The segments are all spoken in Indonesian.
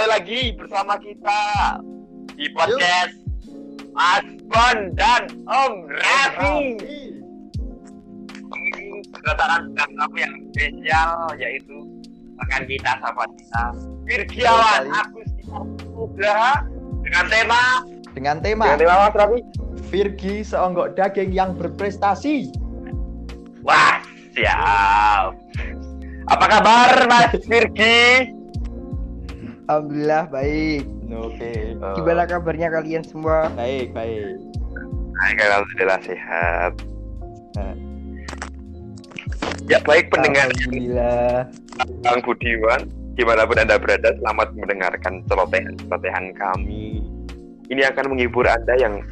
kembali lagi bersama kita di podcast Mas Bon dan Om Raffi. Kedatangan dengan tamu yang spesial yaitu rekan kita sahabat kita Virgiawan Agustina Nugraha dengan tema dengan tema dengan tema Mas Raffi. Virgi seonggok daging yang berprestasi. Wah, siap. Apa kabar Mas Virgi? Alhamdulillah baik. Oke. Gimana kabarnya kalian semua? Baik, baik. Baik, alhamdulillah sehat. Nah. Ya baik pendengar Alhamdulillah. Bang Budiwan, di mana pun Anda berada, selamat mendengarkan celotehan-celotehan kami. Ini akan menghibur Anda yang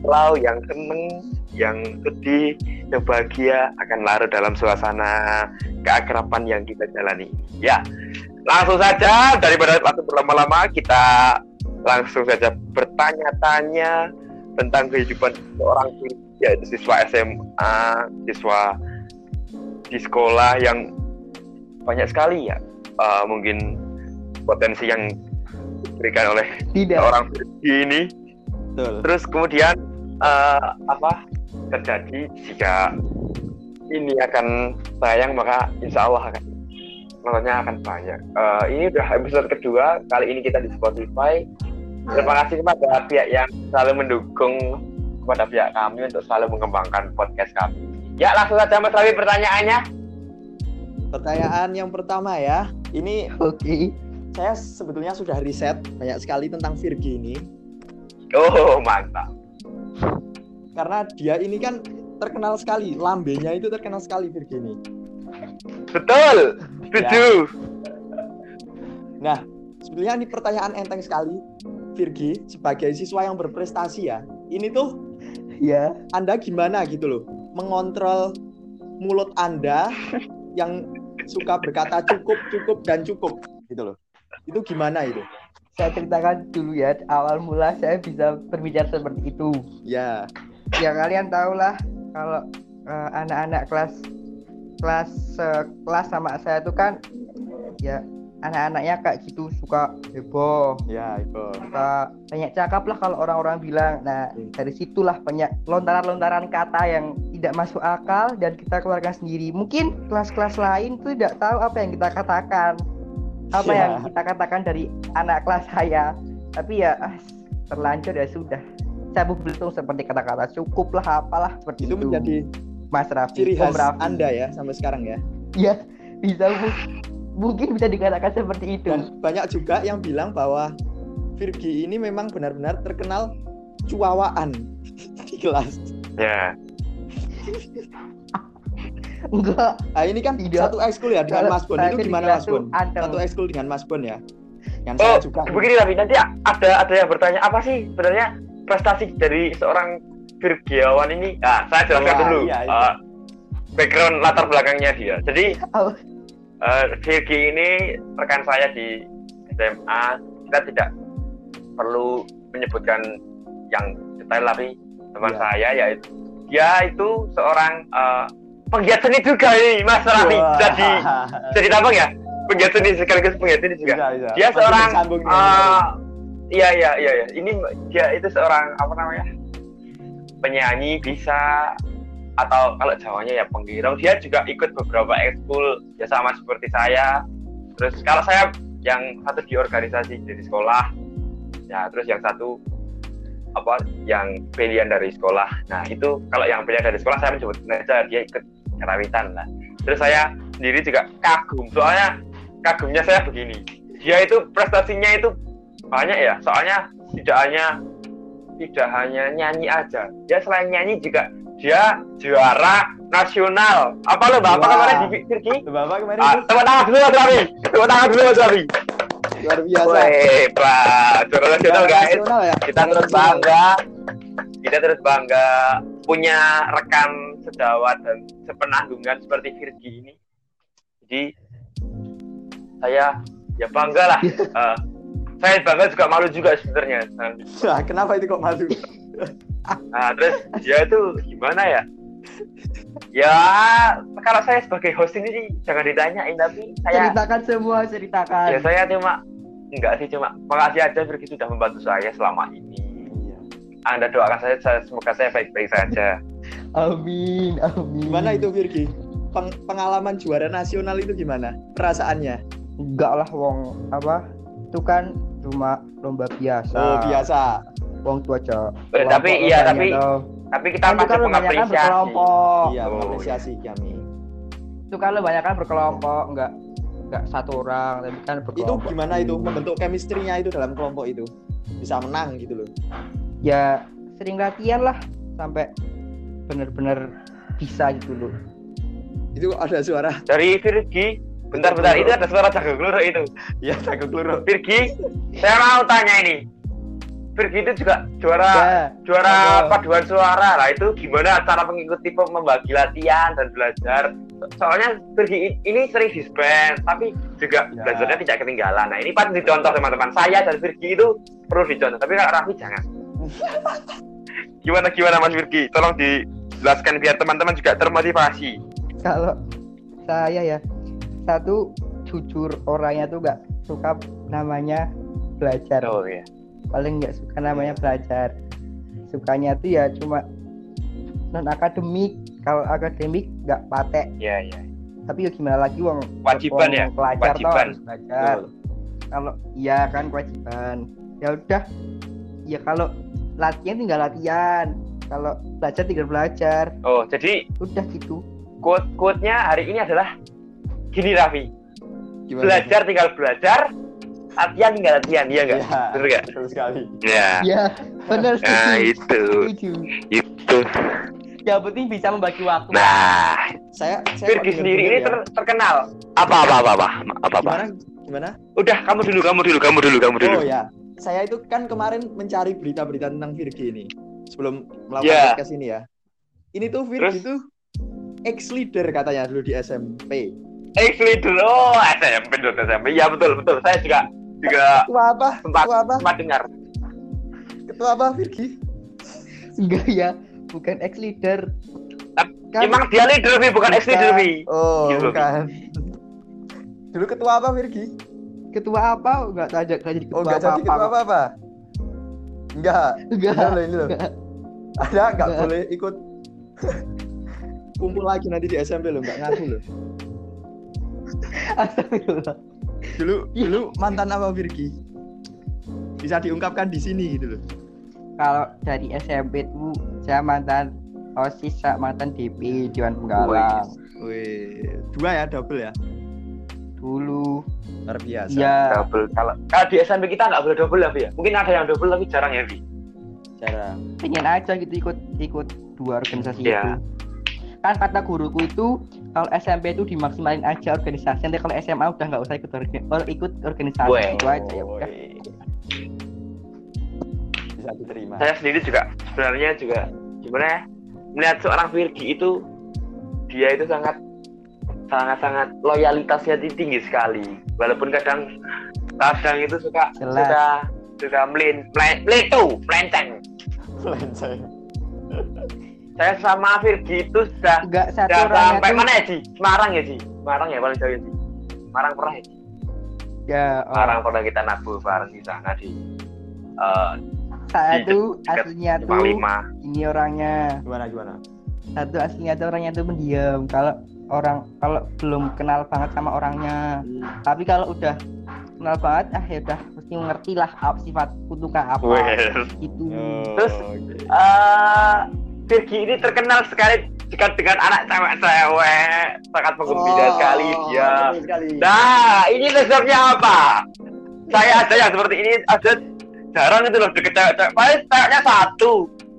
selalu, yang seneng, yang sedih, yang bahagia akan larut dalam suasana keakraban yang kita jalani. Ya, langsung saja daripada waktu berlama-lama kita langsung saja bertanya-tanya tentang kehidupan seorang yaitu siswa SMA, siswa di sekolah yang banyak sekali ya uh, mungkin potensi yang diberikan oleh Tidak. orang ini Betul. terus kemudian uh, apa terjadi jika ini akan tayang maka insya Allah akan nontonnya akan banyak. Uh, ini udah episode kedua kali ini kita di Spotify. Terima kasih kepada pihak yang selalu mendukung kepada pihak kami untuk selalu mengembangkan podcast kami. Ya langsung saja Mas Rawi pertanyaannya. Pertanyaan yang pertama ya. Ini Oke. saya sebetulnya sudah riset banyak sekali tentang Virgi ini. Oh mantap. Karena dia ini kan terkenal sekali, lambenya itu terkenal sekali Virgi ini. Betul setuju Nah, sebetulnya ini pertanyaan enteng sekali. Virgi sebagai siswa yang berprestasi ya. Ini tuh Ya. Anda gimana gitu loh mengontrol mulut Anda yang suka berkata cukup, cukup dan cukup gitu loh. Itu gimana itu? Saya ceritakan dulu ya awal mula saya bisa berbicara seperti itu. Ya, Ya kalian tahu lah kalau eh, anak-anak kelas kelas eh, kelas sama saya itu kan ya anak-anaknya kayak gitu suka heboh. Ya itu. suka banyak cakap lah kalau orang-orang bilang. Nah dari situlah banyak lontaran-lontaran kata yang tidak masuk akal dan kita keluarkan sendiri. Mungkin kelas-kelas lain tuh tidak tahu apa yang kita katakan. Apa Ya. yang kita katakan dari anak kelas saya. Tapi ya ah, terlanjur ya sudah. Saya belum seperti kata-kata. Cukup lah apalah seperti Itu itu, menjadi Mas Raffi ciri Om khas Raffi. Anda ya sampai sekarang ya. ya bisa mu- mungkin bisa dikatakan seperti itu Dan banyak juga yang bilang bahwa Virgi ini memang benar-benar terkenal cuawaan di kelas. ya enggak Nah, ini kan Tidak. satu ekskul ya dengan Mas Bon. Itu di gimana Mas Bon? anteng. Satu ekskul dengan Mas Bon ya. Yang Oh, saya juga begini tapi nanti ada ada yang bertanya apa sih sebenarnya prestasi dari seorang Virgiawan ini? Nah, saya jelaskan Wah, dulu iya, iya. uh, background latar belakangnya dia. Jadi Oh. uh, ini rekan saya di SMA. Kita tidak perlu menyebutkan yang detail tapi teman Iya. saya yaitu dia itu seorang uh, penggiat seni juga ini Mas Raffi. Wah. Jadi jadi tampang ya? Penggiat seni sekaligus penggiat seni juga Bisa, bisa. dia seorang iya iya iya iya. ini dia itu seorang apa namanya penyanyi bisa. Atau kalau Jawanya ya penggirong dia juga ikut beberapa ekskul ya sama seperti saya. Terus kalau saya yang satu di organisasi dari sekolah ya terus yang satu apa yang pilihan dari sekolah. Nah itu kalau yang pilihan dari sekolah saya menyebut aja dia ikut karawitan lah. Terus saya sendiri juga kagum soalnya kagumnya saya begini. Dia itu prestasinya itu banyak ya soalnya tidak hanya tidak hanya nyanyi aja. Dia selain nyanyi juga dia juara nasional. Apa lo bapak kemarin di Turki Bapak kemarin ah, tepuk tangan dulu Mas Rafi tepuk tangan dulu Mas Rafi luar biasa. Pak, juara nasional guys. nasional ya. kita terus nasional. bangga. Kita terus bangga punya rekan sejawat dan sepenanggungan seperti Virgi ini. Jadi saya ya bangga lah. Eh, saya bangga juga malu juga sebenarnya Nah, kenapa itu kok malu? nah terus dia itu gimana ya ya kalau saya sebagai host ini sih jangan ditanyain tapi saya ceritakan semua ceritakan ya saya cuma enggak sih cuma makasih aja Virgi sudah membantu saya selama ini. Iya. Anda doakan saya, saya semoga saya baik-baik saja. Amin, amin. Gimana itu Virgi? Peng- pengalaman juara nasional itu gimana? Perasaannya? Enggak lah wong apa? Itu kan cuma lomba biasa. Oh, biasa. Wong tua aja. Eh, tapi iya, tapi Tapi kita kan itu kan kan mengapresiasi. berkelompok. Iya, Oh, mengapresiasi kami. Itu kan lombanya kan berkelompok, enggak enggak satu orang, tapi kan Itu berkelompok. gimana itu membentuk chemistry-nya itu dalam kelompok itu? Bisa menang gitu loh. Ya sering latihan lah sampai bener-bener bisa gitu loh. Itu ada suara. Dari Virgi, bentar-bentar itu ada suara jago keluru itu. Iya, jago keluru. Virgi, saya mau tanya ini. Virgi itu juga juara Ya, juara Ada. paduan suara lah itu gimana cara mengikuti membagi latihan dan belajar soalnya Virgi ini sering disband tapi juga Ya. belajarnya tidak ketinggalan nah ini patut dicontoh teman-teman saya dan Virgi itu perlu dicontoh tapi kalau Raffi jangan gimana gimana Mas Virgi tolong dijelaskan biar teman-teman juga termotivasi kalau saya ya satu jujur orangnya tuh nggak suka namanya belajar. Oh iya. Paling nggak suka namanya belajar. Sukanya tuh ya cuma non akademik kalau akademik nggak patek. Iya iya. Tapi ya gimana lagi wong Wajiban wong ya? pelajar toh Wajiban. harus belajar. Kalau iya kan kewajiban. Ya udah. Ya kalau latihan tinggal latihan. Kalau belajar tinggal belajar. Oh jadi udah gitu. quote quote nya hari ini adalah gini Raffi Gimana? belajar tinggal belajar latihan tinggal latihan iya nggak Iya, betul nggak betul sekali. ya ya benar nah itu setuju itu yang penting bisa membagi waktu nah Saya saya Virgi sendiri ini ya. ter- terkenal apa apa apa apa apa apa Gimana? Gimana? udah kamu dulu kamu dulu kamu dulu kamu dulu Oh ya, saya itu kan kemarin mencari berita-berita tentang Virgi ini sebelum melakukan Ya. podcast ini ya. Ini tuh Virgi Terus? tuh ex leader katanya dulu di SMP. Ex leader oh SMP dulu SMP ya betul betul saya juga juga Ketua apa? sempat Ketua apa? sempat dengar Ketua apa Virgi? enggak ya bukan ex leader Kan- emang dia leader Vi bukan ex leader. Vi Oh, Gitu. bukan. Dulu ketua apa Virgi? ketua apa enggak enggak jadi ketua Oh, enggak jadi ketua apa apa? Enggak. enggak loh ini loh. enggak Ada enggak Enggak. boleh ikut kumpul lagi nanti di SMP loh, enggak ngaku loh. astagfirullah Dulu dulu mantan apa Virgi? Bisa diungkapkan di sini gitu loh. kalau dari SMP tuh saya mantan OSIS sama mantan DP Dewan Penggalang Wih, dua ya double ya. dulu Luar biasa. ya double kalau kalau di SMP kita nggak boleh double ya Vi ya mungkin ada yang double tapi jarang ya Vi Cara. pengen aja gitu ikut ikut dua organisasi Iya. itu kan kata guruku itu kalau SMP itu dimaksimalin aja organisasi nanti kalau SMA udah nggak usah ikut orga- or- ikut organisasi Weh. itu aja ya udah. Bisa diterima. saya sendiri juga sebenarnya juga gimana ya melihat seorang Virgi itu dia itu sangat sangat sangat loyalitasnya tinggi sekali walaupun kadang kadang itu suka Jelas. suka suka melin meletu melenceng Melenceng. Saya sama Virgi itu sudah enggak satu sudah sampai tuh mana ya Ji? Semarang ya Ji? Semarang ya paling jauh ya Ji? Semarang pernah ya Ji? Ya oh, Semarang pernah kita nabuh bareng di sana di eh saya di tuh aslinya tuh Panglima ini orangnya. Gimana gimana? satu aslinya tuh orangnya tuh pendiam. Kalau orang kalau belum kenal banget sama orangnya. Tapi kalau udah kenal banget ah ya udah mesti ngerti lah apa sifat kutukan apa. Wes. itu Terus, oke. eh Virgi ini terkenal sekali dekat dengan anak cewek-cewek. Sangat menggembira Oh, sekali dia. sekali. nah ini resepnya apa? Saya ada yang seperti ini ada jarang itu loh deket cewek-cewek. Paling ceweknya satu.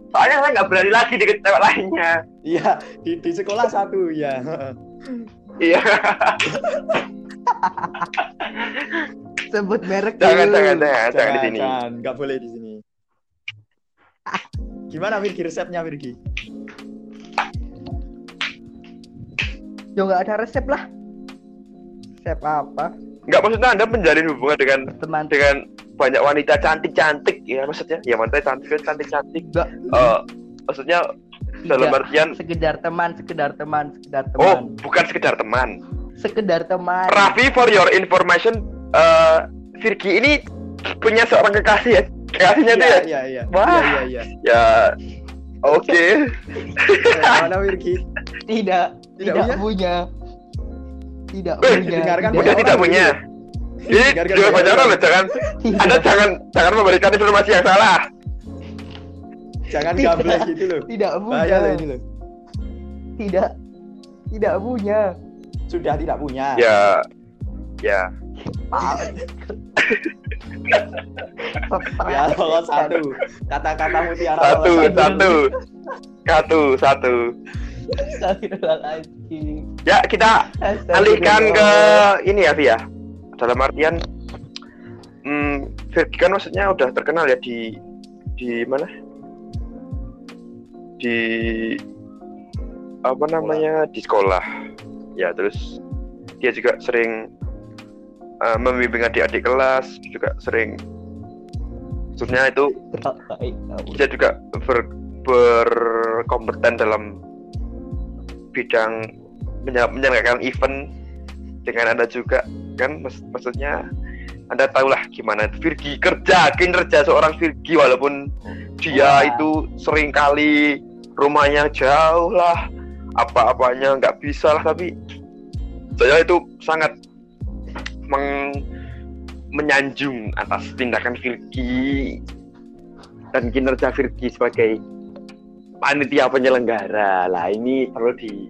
Soalnya saya nggak berani lagi deket cewek lainnya. Iya, di, di sekolah satu ya. iya. Sebut merek jangan dulu. jangan jangan jangan di sini. Jangan, nggak boleh di sini. Gimana Virgi? Resepnya Virgi? ya nggak ada resep lah. Resep apa? Nggak maksudnya anda menjalin hubungan dengan teman. dengan banyak wanita cantik-cantik ya maksudnya? Ya wanita cantik cantik-cantik. Enggak Eh, maksudnya dalam Tidak. artian sekedar teman sekedar teman sekedar oh teman bukan sekedar teman. Sekedar teman. Raffi for your information eh, Virgi ini punya seorang kekasih ya. Kekasihnya tuh ya. Iya, iya. Wah. Iya, iya, iya. Ya. Oke. Mana Wirgi? Tidak, Tidak tidak, punya. Tidak Eh, punya. dengarkan Udah Orang tidak punya. Ini juga pacaran loh, jangan Tidak. Anda jangan jangan memberikan informasi yang salah. Jangan Tidak. gablek gitu loh. Tidak punya. Bahaya loh ini loh. Tidak. Tidak punya. Sudah tidak punya. Ya. Ya. Ya, kalau satu. Kata-kata mutiara. Satu, satu. Satu, satu. Ya, kita alihkan ke ini ya, Via. Dalam artian hmm, Virgi kan maksudnya udah terkenal ya di di mana? Di apa namanya? Di sekolah. Ya, terus dia juga sering eh, membimbing adik-adik kelas, juga sering maksudnya itu Baik. dia juga ber, berkompeten dalam bidang menye- menyelenggarakan event dengan anda juga kan? Maks- maksudnya anda tahulah gimana. Virgi kerja kinerja seorang Virgi walaupun dia itu sering kali rumahnya jauh lah apa-apanya nggak bisa lah tapi saya itu sangat meng- menyanjung atas tindakan Virgi dan kinerja Virgi sebagai panitia penyelenggara lah ini perlu di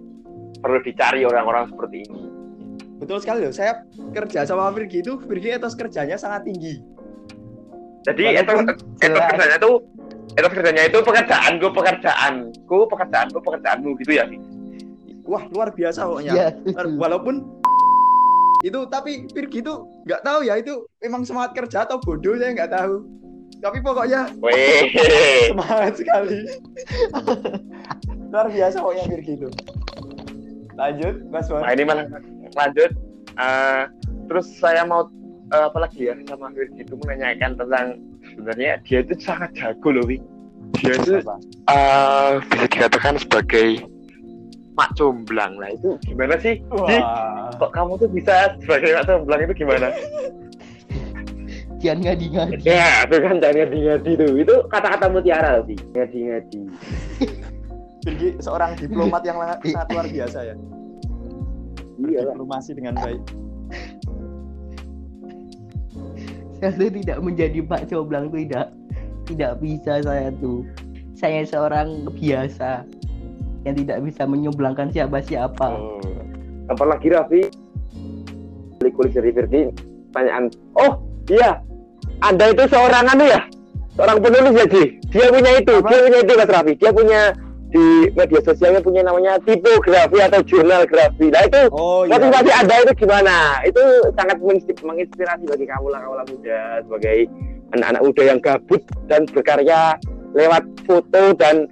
perlu dicari orang-orang seperti ini Betul sekali loh. Saya kerja sama Virgi itu, Virgi etos kerjanya sangat tinggi. jadi itu Walaupun itu jelas. kerjanya itu itu kerjanya itu pekerjaanku pekerjaanku pekerjaanku pekerjaanmu gitu ya Wah, luar biasa pokoknya. Ya. Walaupun itu tapi Virgi itu nggak tahu ya itu memang semangat kerja atau bodoh saya nggak tahu. Tapi pokoknya semangat sekali. luar biasa pokoknya Virgi itu. Lanjut, Mas Wan. nah ini malah lanjut Eh, terus saya mau eh, apa lagi ya sama Virgi itu menanyakan tentang sebenarnya dia itu sangat jago loh Wi. dia itu eh, bisa dikatakan sebagai mak comblang lah itu gimana sih Di, Wah. kok kamu tuh bisa sebagai mak comblang itu gimana Jangan ngadi-ngadi. ya itu kan jangan ngadi-ngadi tuh itu kata-kata mutiara sih ngadi-ngadi Virgi seorang diplomat yang sangat sangat luar biasa ya. iya lah Diplomasi dengan baik. Saya tuh tidak menjadi Pak Coblang tuh tidak tidak bisa saya tuh. Saya seorang biasa yang tidak bisa menyoblangkan siapa-siapa. Oh. apa lagi Raffi? Kulit dari Firdi pertanyaan. Oh iya. Anda itu seorang anu ya? Seorang penulis ya Ji? Dia punya itu Apa? dia punya itu Mas Raffi. Dia punya di media sosialnya punya namanya tipografi atau jurnal grafi nah itu Oh iya. motivasi anda itu gimana? Itu sangat menginspirasi, bagi kamu lah kaula muda sebagai anak-anak muda yang gabut dan berkarya lewat foto dan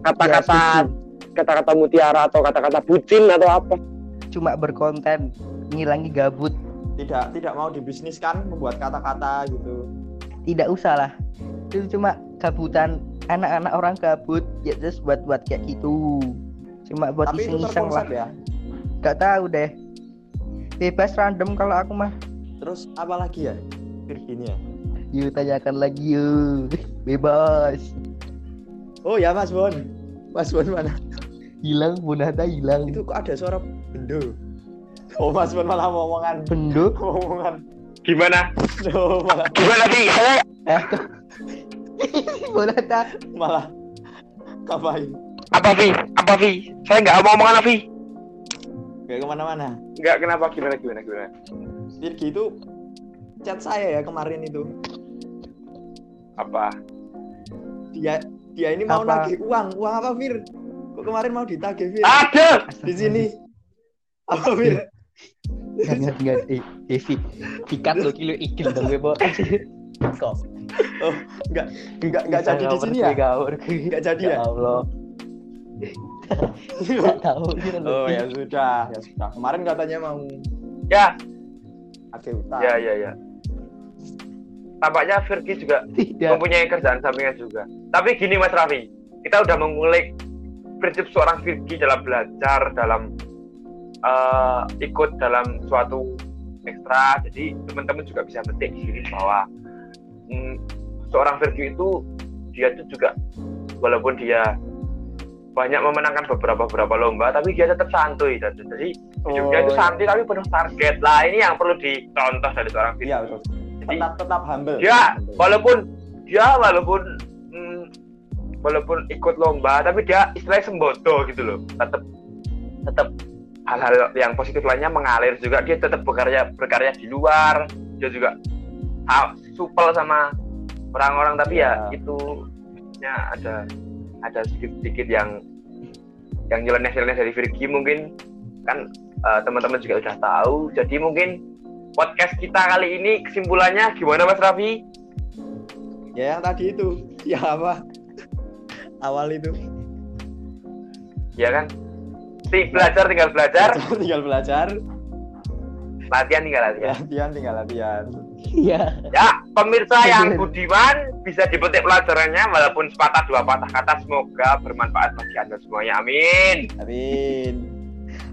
kata-kata kata-kata mutiara atau kata-kata bucin atau apa Cuma berkonten ngilangi gabut. Tidak tidak mau dibisniskan membuat kata-kata gitu. Tidak usah lah. Itu cuma gabutan anak-anak orang gabut ya terus buat-buat kayak gitu. Cuma buat Tapi iseng-iseng lah. ya. Gak tahu deh. Bebas random kalau aku mah. Terus apa lagi ya? Virginia. Yuk tanyakan lagi yuk. Bebas. Oh ya Mas Bon. Mas Bon mana? Hilang Bonata hilang. Itu kok ada suara bendo. Oh Mas Bon malah mau omongan Bendo. omongan. gimana Oh, malah gimana sih saya Eh. Bonata. malah ngapain? apa Vi apa Vi saya nggak mau omongan Vi Gak ke mana-mana. nggak kenapa gimana gimana gimana Virgi itu chat saya ya kemarin itu. apa Dia dia ini mau Apa? nagih uang. Uang apa Vir? Kok kemarin mau ditagih Vir? ada Di sini. Apa Vir? Jangan jangan eh Devi. Dikat lo kilo ikil dong gue. Kok. Oh, enggak enggak enggak jadi di sini ya? Nggak jadi ya? Allah. Gak tahu gitu. Oh ya sudah, ya sudah. Kemarin katanya mau ya utang. ya ya ya tampaknya Virgi juga Tidak. mempunyai kerjaan sampingan juga tapi gini Mas Raffi kita udah mengulik prinsip seorang Virgi dalam belajar dalam eh, ikut dalam suatu ekstra jadi teman-teman juga bisa petik di sini bahwa hmm, seorang Virgil itu dia itu juga walaupun dia banyak memenangkan beberapa beberapa lomba tapi dia tetap santuy dan jadi hidupnya Oh, itu iya. santuy tapi penuh target lah ini yang perlu dicontoh dari seorang Virgil Iya betul. jadi Tetap tetap humble. Humble. walaupun dia walaupun mm, walaupun ikut lomba tapi dia istilahnya sembodo gitu loh tetap tetap hal-hal yang positif lainnya mengalir juga dia tetap berkarya berkarya di luar dia juga ah, supel sama orang-orang tapi ya Iya. itu ya ada ada sedikit-sedikit yang yang nyeleneh-nyeleneh dari Virgi mungkin kan eh, teman-teman juga udah tahu jadi mungkin podcast kita kali ini kesimpulannya gimana Mas Raffi? Ya yang tadi itu. Ya apa? Awal itu. ya kan si belajar tinggal belajar tinggal belajar, latihan tinggal latihan latihan tinggal latihan. Iya. ya pemirsa yang budiman bisa dipetik pelajarannya walaupun sepatah dua patah kata semoga bermanfaat bagi anda semuanya amin Amin.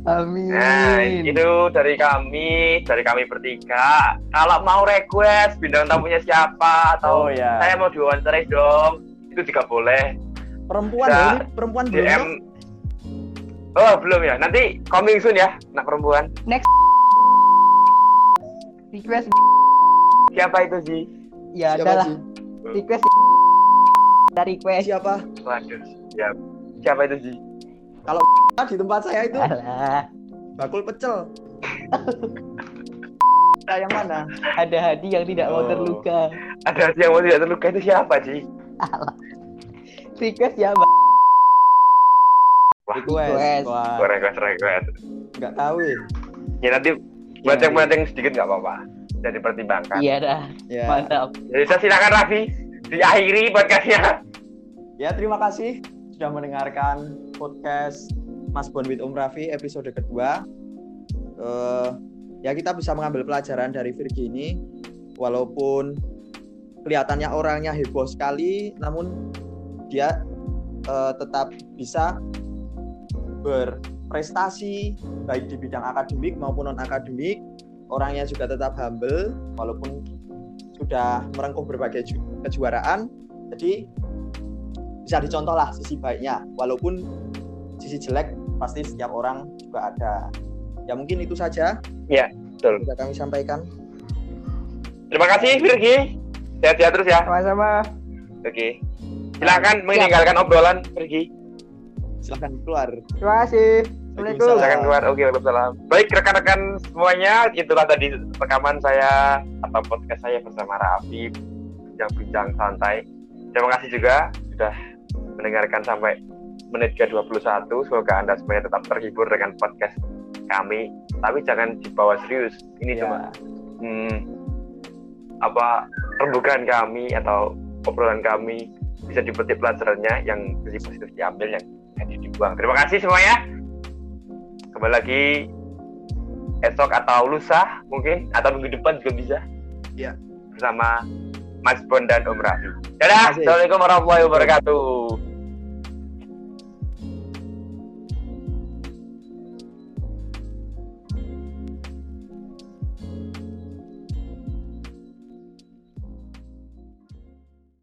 Amin. nah itu dari kami dari kami bertiga kalau mau request bintang tamunya siapa atau Oh ya. saya mau diwawancarai dong itu juga boleh Perempuan ya, ini perempuan belum DM toh? oh belum ya. Nanti coming soon ya anak perempuan. Next. Request. Siapa itu sih ya Siapa adalah. Request. Dari request. Siapa? waduh siapa siapa itu sih Ah, di tempat saya itu. Alah, bakul pecel. Nah, yang mana? ada hadi yang tidak mau Oh. terluka. ada yang mau tidak terluka itu siapa sih Request ya, Mbak. Wah, Request. Request. Request request nggak tahu ya. ya nanti bancang-bancang sedikit nggak apa-apa bisa dipertimbangkan Iya dah, Ya. mantap. jadi saya silakan Raffi diakhiri podcastnya Ya, terima kasih sudah mendengarkan podcast Mas Bon with Om Raffi episode kedua. Eh, ya kita bisa mengambil pelajaran dari Virgi ini, walaupun kelihatannya orangnya heboh sekali, namun dia eh, tetap bisa berprestasi baik di bidang akademik maupun non akademik. Orangnya juga tetap humble, walaupun sudah merengkuh berbagai ju- kejuaraan. Jadi bisa dicontoh lah sisi baiknya. Walaupun sisi jelek pasti setiap orang juga ada. Ya mungkin itu saja betul. bisa kami sampaikan. Terima kasih Virgi. Sehat-sehat terus ya. Sama-sama. oke silakan meninggalkan obrolan Virgi silahkan keluar. Terima kasih. Assalamualaikum. silakan keluar. Oke waalaikumsalam. Baik rekan-rekan semuanya itulah tadi rekaman saya atau podcast saya bersama Raffi bincang-bincang santai. Terima kasih juga sudah mendengarkan sampai menit ke-21 semoga anda semuanya tetap terhibur dengan podcast kami. Tapi jangan dibawa serius. Ini Ya. cuma hmm, apa rembukan kami atau obrolan kami bisa dipetik pelajarannya yang sisi positif diambil yang negatif dibuang. Terima kasih semuanya kembali lagi esok atau lusa mungkin atau minggu depan juga bisa. Iya. bersama Mas Bon dan Om Raffi dadah. Assalamualaikum warahmatullahi wabarakatuh